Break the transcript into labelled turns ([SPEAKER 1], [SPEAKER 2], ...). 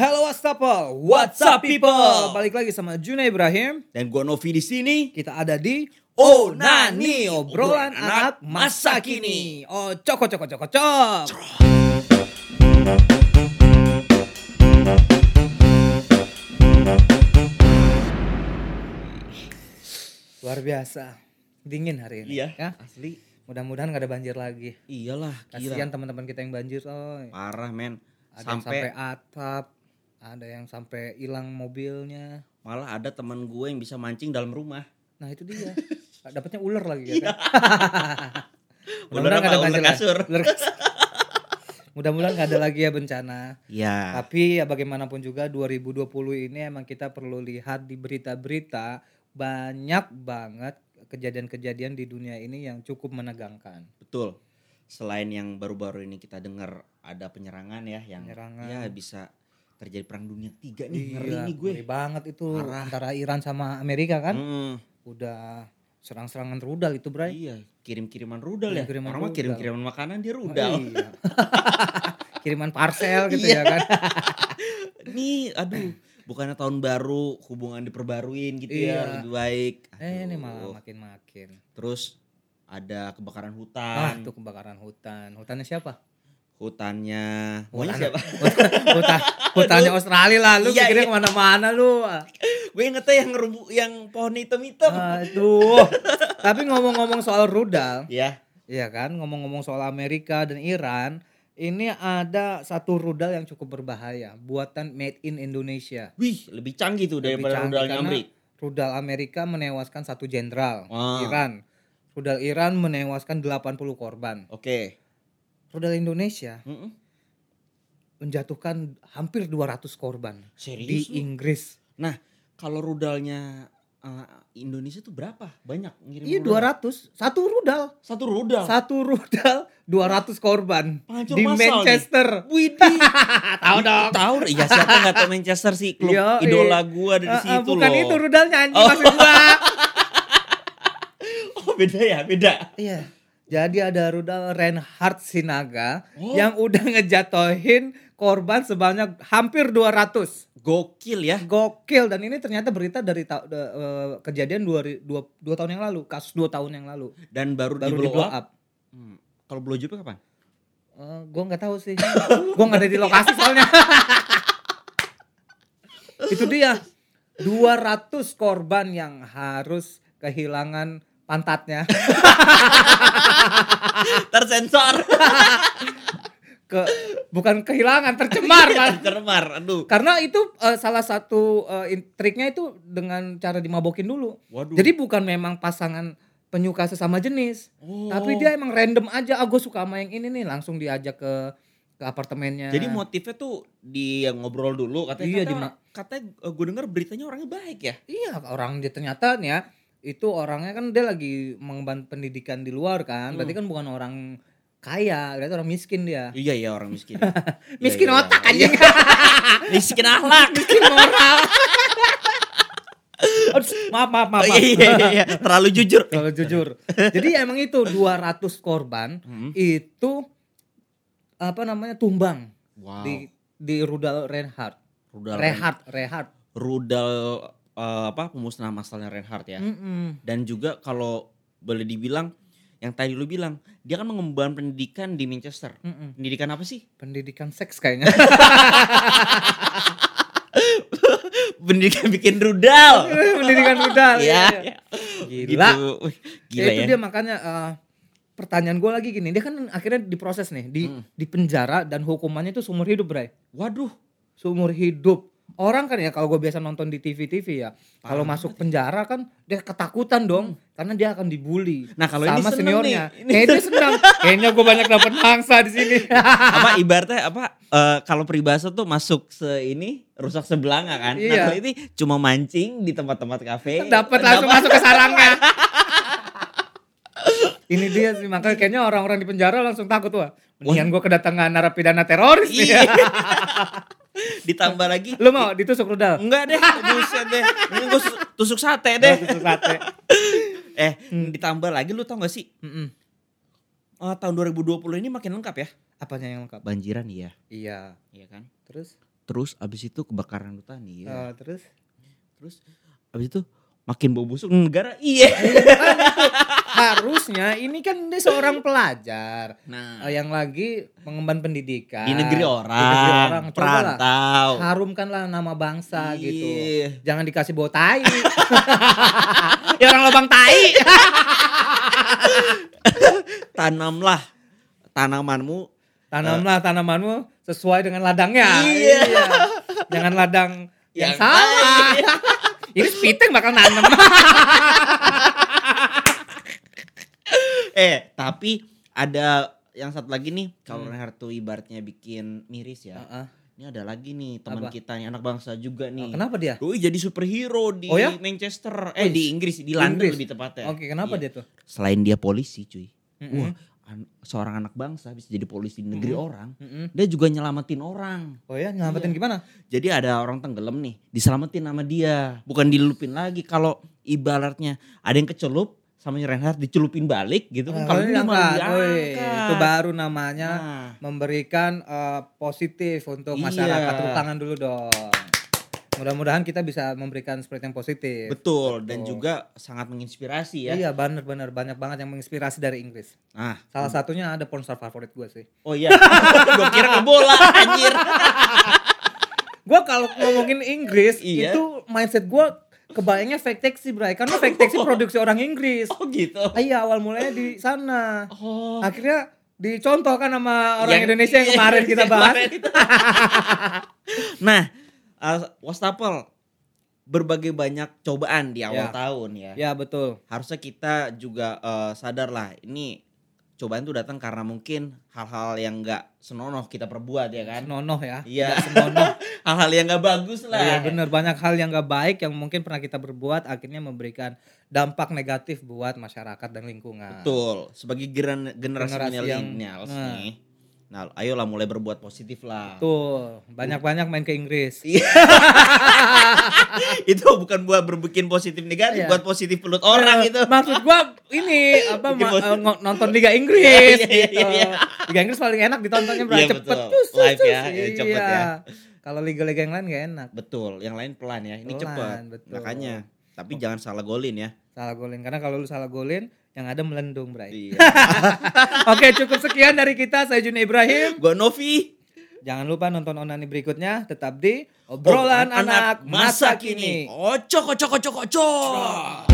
[SPEAKER 1] Halo Wastafel, what's up people? Balik lagi sama Juna Ibrahim.
[SPEAKER 2] Dan gua Novi di sini.
[SPEAKER 1] Kita ada di
[SPEAKER 2] Oh,
[SPEAKER 1] Nani, obrolan anak masa kini. Oh, coko coko coko cok. Luar biasa. Dingin hari ini.
[SPEAKER 2] Iya,
[SPEAKER 1] Ya.
[SPEAKER 2] asli.
[SPEAKER 1] Mudah-mudahan gak ada banjir lagi.
[SPEAKER 2] Iyalah,
[SPEAKER 1] Kasihan teman-teman kita yang banjir, oh.
[SPEAKER 2] Parah, men.
[SPEAKER 1] Sampai
[SPEAKER 2] Sampai
[SPEAKER 1] atap, ada yang sampai hilang mobilnya.
[SPEAKER 2] malah ada teman gue yang bisa mancing dalam rumah.
[SPEAKER 1] Nah itu dia. Dapatnya ular lagi
[SPEAKER 2] Iya.
[SPEAKER 1] ya kan.
[SPEAKER 2] Ular
[SPEAKER 1] Mudah-mudahan nggak ada
[SPEAKER 2] Ular kasur.
[SPEAKER 1] Mudah-mudahan gak ada lagi ya bencana.
[SPEAKER 2] Ya.
[SPEAKER 1] Tapi ya bagaimanapun juga 2020 ini emang kita perlu lihat di berita-berita banyak banget kejadian-kejadian di dunia ini yang cukup menegangkan.
[SPEAKER 2] Betul. Selain yang baru-baru ini kita dengar ada penyerangan ya yang
[SPEAKER 1] Penyerangan.
[SPEAKER 2] ya bisa terjadi perang dunia tiga nih. ngeri
[SPEAKER 1] Iya,
[SPEAKER 2] nih gue.
[SPEAKER 1] ngeri banget itu
[SPEAKER 2] Parah.
[SPEAKER 1] antara Iran sama Amerika kan.
[SPEAKER 2] Mm,
[SPEAKER 1] Udah serang-serangan rudal itu, Bray.
[SPEAKER 2] iya, kirim-kiriman rudal ya.
[SPEAKER 1] Kirim-kiriman
[SPEAKER 2] Orang mah kirim-kiriman makanan dia
[SPEAKER 1] Oh,
[SPEAKER 2] rudal.
[SPEAKER 1] iya. Kiriman parcel gitu ya
[SPEAKER 2] Iya.
[SPEAKER 1] kan.
[SPEAKER 2] Nih, aduh, bukannya tahun baru hubungan diperbaruin gitu
[SPEAKER 1] Iya.
[SPEAKER 2] ya, lebih baik.
[SPEAKER 1] Eh ini
[SPEAKER 2] Aduh.
[SPEAKER 1] malah makin-makin.
[SPEAKER 2] Terus ada kebakaran
[SPEAKER 1] Ah,
[SPEAKER 2] hutan.
[SPEAKER 1] itu kebakaran hutan. Hutannya siapa?
[SPEAKER 2] Hutannya
[SPEAKER 1] Hutan-
[SPEAKER 2] siapa?
[SPEAKER 1] Hutan, hutannya Australia lah. Lu
[SPEAKER 2] Iya,
[SPEAKER 1] pikirnya
[SPEAKER 2] iya.
[SPEAKER 1] ke mana-mana lu.
[SPEAKER 2] Gue ingetnya yang ngerubu yang pohon hitam-hitam.
[SPEAKER 1] Aduh. Tapi ngomong-ngomong soal rudal,
[SPEAKER 2] Ya.
[SPEAKER 1] Iya kan, ngomong-ngomong soal Amerika dan Iran, ini ada satu rudal yang cukup berbahaya, buatan made in Indonesia.
[SPEAKER 2] Wih, lebih canggih tuh
[SPEAKER 1] Lebih
[SPEAKER 2] daripada
[SPEAKER 1] canggih
[SPEAKER 2] rudalnya Amrik.
[SPEAKER 1] Rudal Amerika menewaskan satu jenderal
[SPEAKER 2] Wah.
[SPEAKER 1] Iran. Rudal Iran menewaskan 80 korban.
[SPEAKER 2] Oke.
[SPEAKER 1] Rudal Indonesia
[SPEAKER 2] Mm-mm.
[SPEAKER 1] menjatuhkan hampir 200 korban
[SPEAKER 2] Serius
[SPEAKER 1] di
[SPEAKER 2] lu?
[SPEAKER 1] Inggris.
[SPEAKER 2] Nah, kalau rudalnya eh, Indonesia tuh berapa? Banyak ngirim
[SPEAKER 1] Iya
[SPEAKER 2] rudal?
[SPEAKER 1] 200, satu rudal.
[SPEAKER 2] Satu rudal.
[SPEAKER 1] Satu rudal 200 korban
[SPEAKER 2] Penghancur
[SPEAKER 1] di Manchester.
[SPEAKER 2] Widih.
[SPEAKER 1] Tahu dong.
[SPEAKER 2] Tahu ya siapa nggak tahu Manchester sih klub
[SPEAKER 1] Iya,
[SPEAKER 2] idola
[SPEAKER 1] iya.
[SPEAKER 2] gua dari
[SPEAKER 1] Ah, ah,
[SPEAKER 2] situ
[SPEAKER 1] bukan
[SPEAKER 2] loh.
[SPEAKER 1] itu rudalnya anjing
[SPEAKER 2] Oh.
[SPEAKER 1] maksud gua.
[SPEAKER 2] Oh, beda ya, beda.
[SPEAKER 1] Iya. Jadi ada rudal Reinhard Sinaga
[SPEAKER 2] Oh.
[SPEAKER 1] yang udah ngejatohin korban sebanyak hampir 200.
[SPEAKER 2] Gokil ya.
[SPEAKER 1] Gokil dan ini ternyata berita dari ta- de- eh, kejadian dua, ri- dua, dua tahun yang lalu, kasus dua tahun yang lalu.
[SPEAKER 2] Dan baru,
[SPEAKER 1] Baru
[SPEAKER 2] di
[SPEAKER 1] di
[SPEAKER 2] blow up.
[SPEAKER 1] up.
[SPEAKER 2] Hmm. Kalau blow job kapan?
[SPEAKER 1] Eh, gua nggak tahu sih. gua nggak ada di lokasi soalnya. Itu dia. 200 korban yang harus kehilangan pantatnya
[SPEAKER 2] Tersensor.
[SPEAKER 1] ke bukan kehilangan tercemar Mas.
[SPEAKER 2] Tercemar. Aduh.
[SPEAKER 1] karena itu eh, salah satu eh, in- triknya itu dengan cara dimabokin dulu
[SPEAKER 2] Waduh.
[SPEAKER 1] jadi bukan memang pasangan penyuka sesama jenis
[SPEAKER 2] Oh.
[SPEAKER 1] tapi dia emang random aja ah gue suka sama yang ini nih langsung diajak ke ke apartemennya
[SPEAKER 2] Jadi motifnya tuh dia ngobrol dulu katanya.
[SPEAKER 1] Iya,
[SPEAKER 2] katanya,
[SPEAKER 1] di
[SPEAKER 2] katanya gue denger beritanya orangnya baik ya.
[SPEAKER 1] iya orang dia ternyata nih ya itu orangnya kan dia lagi mengemban pendidikan di luar kan berarti kan bukan orang kaya berarti orang miskin dia
[SPEAKER 2] Iya iya orang miskin.
[SPEAKER 1] miskin
[SPEAKER 2] Iya, iya,
[SPEAKER 1] otak
[SPEAKER 2] iya.
[SPEAKER 1] anjing
[SPEAKER 2] miskin akhlak.
[SPEAKER 1] miskin moral Aduh, maaf maaf maaf, maaf.
[SPEAKER 2] Iya iya iya. Terlalu jujur.
[SPEAKER 1] Kalau jujur. Jadi emang itu 200 korban
[SPEAKER 2] Hmm.
[SPEAKER 1] itu apa namanya tumbang
[SPEAKER 2] Wow.
[SPEAKER 1] di di rudal Reinhardt.
[SPEAKER 2] rudal
[SPEAKER 1] Reinhardt, Reinhardt.
[SPEAKER 2] rudal eh, apa pemusnahan masalnya Reinhardt ya.
[SPEAKER 1] Mm-mm.
[SPEAKER 2] Dan juga kalau boleh dibilang yang tadi lu bilang dia kan mengembangkan pendidikan di Manchester.
[SPEAKER 1] Mm-mm.
[SPEAKER 2] Pendidikan apa sih?
[SPEAKER 1] Pendidikan seks kayaknya.
[SPEAKER 2] pendidikan bikin rudal.
[SPEAKER 1] Pendidikan rudal.
[SPEAKER 2] Iya.
[SPEAKER 1] iya. Gila.
[SPEAKER 2] Gitu. Wih,
[SPEAKER 1] Ya,
[SPEAKER 2] Gila
[SPEAKER 1] itu
[SPEAKER 2] ya.
[SPEAKER 1] dia makanya eh, pertanyaan gue lagi gini, dia kan akhirnya diproses nih, di
[SPEAKER 2] Hmm.
[SPEAKER 1] di penjara dan hukumannya itu seumur hidup, Bray.
[SPEAKER 2] Waduh.
[SPEAKER 1] seumur hidup. Orang kan ya kalau gue biasa nonton di TV-TV ya, kalau masuk penjara kan dia ketakutan dong, karena dia akan dibully.
[SPEAKER 2] Nah, kalau ini
[SPEAKER 1] sama
[SPEAKER 2] seneng
[SPEAKER 1] seniornya.
[SPEAKER 2] nih. Ini
[SPEAKER 1] Kayaknya senang. Kayaknya gue banyak dapat mangsa di sini.
[SPEAKER 2] apa ibaratnya apa eh, kalau peribahasa tuh masuk se ini rusak sebelanga kan. Nah,
[SPEAKER 1] Iya.
[SPEAKER 2] kalau ini cuma mancing di tempat-tempat kafe.
[SPEAKER 1] dapat langsung masuk ke sarangnya. ini dia sih makanya kayaknya orang-orang di penjara langsung takut wah. Mendingan gue kedatangan narapidana teroris nih.
[SPEAKER 2] Ditambah lagi
[SPEAKER 1] Lu mau ditusuk rudal?
[SPEAKER 2] Enggak deh, buset deh. Ini gue tusuk sate deh.
[SPEAKER 1] Oh, Tusuk sate.
[SPEAKER 2] Eh, ditambah lagi lu tau gak sih?
[SPEAKER 1] Mm-mm.
[SPEAKER 2] eh, tahun 2020 ini makin lengkap ya.
[SPEAKER 1] Apanya yang lengkap?
[SPEAKER 2] Banjiran iya.
[SPEAKER 1] Iya.
[SPEAKER 2] Iya kan?
[SPEAKER 1] Terus?
[SPEAKER 2] terus abis itu kebakaran hutan iya.
[SPEAKER 1] Eh, terus
[SPEAKER 2] Terus abis itu makin bau busuk negara iya.
[SPEAKER 1] itu harusnya ini kan dia seorang pelajar
[SPEAKER 2] Nah,
[SPEAKER 1] eh, yang lagi mengemban pendidikan
[SPEAKER 2] di negeri orang,
[SPEAKER 1] Di negeri orang.
[SPEAKER 2] Perantau.
[SPEAKER 1] harumkanlah nama bangsa gitu.
[SPEAKER 2] Iya.
[SPEAKER 1] Jangan dikasih bau tai. ya orang lubang tai.
[SPEAKER 2] Tanamlah tanamanmu
[SPEAKER 1] Tanamlah tanamanmu sesuai dengan ladangnya.
[SPEAKER 2] Iya.
[SPEAKER 1] Jangan ladang yang,
[SPEAKER 2] Yang
[SPEAKER 1] salah. Ini spiteng bakal nanam.
[SPEAKER 2] eh tapi ada yang satu lagi nih kalau
[SPEAKER 1] Hmm.
[SPEAKER 2] Reinhardt tuh ibaratnya bikin miris ya.
[SPEAKER 1] Heeh.
[SPEAKER 2] Ini ada lagi nih teman kita nih anak bangsa juga nih.
[SPEAKER 1] Kenapa dia?
[SPEAKER 2] Doi jadi superhero di
[SPEAKER 1] Oh ya?
[SPEAKER 2] Manchester, eh
[SPEAKER 1] Wih,
[SPEAKER 2] di Inggris, di London
[SPEAKER 1] Inggris.
[SPEAKER 2] lebih tepatnya.
[SPEAKER 1] Oke, kenapa
[SPEAKER 2] Iya.
[SPEAKER 1] dia tuh?
[SPEAKER 2] Selain dia polisi, cuy.
[SPEAKER 1] Mm-mm.
[SPEAKER 2] Wah, an- seorang anak bangsa bisa jadi polisi di negeri
[SPEAKER 1] Mm-mm.
[SPEAKER 2] orang.
[SPEAKER 1] Mm-mm.
[SPEAKER 2] Dia juga nyelamatin orang.
[SPEAKER 1] Oh ya, nyelamatin
[SPEAKER 2] Iya.
[SPEAKER 1] gimana?
[SPEAKER 2] Jadi ada orang tenggelam nih, diselamatin sama dia. Bukan dilupin lagi. Kalau ibaratnya ada yang kecelup sama Reinhardt dicelupin balik gitu kan.
[SPEAKER 1] Nah,
[SPEAKER 2] Kalau
[SPEAKER 1] ini
[SPEAKER 2] malah
[SPEAKER 1] diangkat. Itu baru namanya
[SPEAKER 2] Nah,
[SPEAKER 1] memberikan eh, positif untuk
[SPEAKER 2] Iya.
[SPEAKER 1] masyarakat. Tepuk tangan dulu dong. Mudah-mudahan kita bisa memberikan spirit yang positif.
[SPEAKER 2] betul dan
[SPEAKER 1] Betul.
[SPEAKER 2] juga sangat menginspirasi ya.
[SPEAKER 1] Iya benar-benar banyak banget yang menginspirasi dari Inggris.
[SPEAKER 2] Nah,
[SPEAKER 1] Salah satunya ada pornstar favorit gue sih.
[SPEAKER 2] oh iya. Gua kira ke bola anjir.
[SPEAKER 1] Gue kalau ngomongin Inggris
[SPEAKER 2] Iya.
[SPEAKER 1] itu mindset gue kebayangnya fake taxi bray karena fake taxi produksi orang Inggris.
[SPEAKER 2] Oh gitu.
[SPEAKER 1] Ah, Iya awal mulanya di sana.
[SPEAKER 2] Oh.
[SPEAKER 1] Akhirnya dicontohkan sama orang
[SPEAKER 2] Yang-
[SPEAKER 1] Indonesia yang kemarin kita
[SPEAKER 2] yang
[SPEAKER 1] bahas.
[SPEAKER 2] kemarin. nah, uh, Wastafel berbagai banyak cobaan di awal
[SPEAKER 1] Ya.
[SPEAKER 2] tahun ya.
[SPEAKER 1] Ya betul.
[SPEAKER 2] Harusnya kita juga uh, sadar lah ini cobaan tuh datang karena mungkin hal-hal yang enggak senonoh kita perbuat ya kan.
[SPEAKER 1] Senonoh ya.
[SPEAKER 2] Iya.
[SPEAKER 1] Senonoh.
[SPEAKER 2] Hal-hal yang enggak bagus lah.
[SPEAKER 1] Iya benar banyak hal yang gak baik yang mungkin pernah kita berbuat akhirnya memberikan dampak negatif buat masyarakat dan lingkungan.
[SPEAKER 2] Betul. Sebagai generasi,
[SPEAKER 1] Generasi yang-
[SPEAKER 2] millennials
[SPEAKER 1] nah.
[SPEAKER 2] Nah, ayolah mulai berbuat positif lah.
[SPEAKER 1] Tuh, banyak-banyak main ke Inggris.
[SPEAKER 2] Iya. itu bukan buat berbikin positif negatif,
[SPEAKER 1] Iya.
[SPEAKER 2] buat positif pelut orang
[SPEAKER 1] Eh,
[SPEAKER 2] itu.
[SPEAKER 1] Maksud gua ini apa ma- eh, nonton Liga Inggris
[SPEAKER 2] Iya, iya,
[SPEAKER 1] gitu.
[SPEAKER 2] iya.
[SPEAKER 1] Liga Inggris paling enak ditontonnya
[SPEAKER 2] Iya,
[SPEAKER 1] cepet. tus,
[SPEAKER 2] Live ya, ya, cepet
[SPEAKER 1] Iya.
[SPEAKER 2] ya.
[SPEAKER 1] Kalau liga-liga yang lain gak enak.
[SPEAKER 2] Betul, yang lain pelan ya. Ini
[SPEAKER 1] Pelan,
[SPEAKER 2] cepat.
[SPEAKER 1] betul.
[SPEAKER 2] Makanya, tapi jangan salah golin ya.
[SPEAKER 1] Salah golin karena kalau lu salah golin yang ada melendung, Bray.
[SPEAKER 2] Iya.
[SPEAKER 1] Oke, cukup sekian dari kita. Saya Juni Ibrahim.
[SPEAKER 2] Gua Novi.
[SPEAKER 1] Jangan lupa nonton onani berikutnya tetap di obrolan anak masa kini.
[SPEAKER 2] Ocok, ocok, ocok, ocok.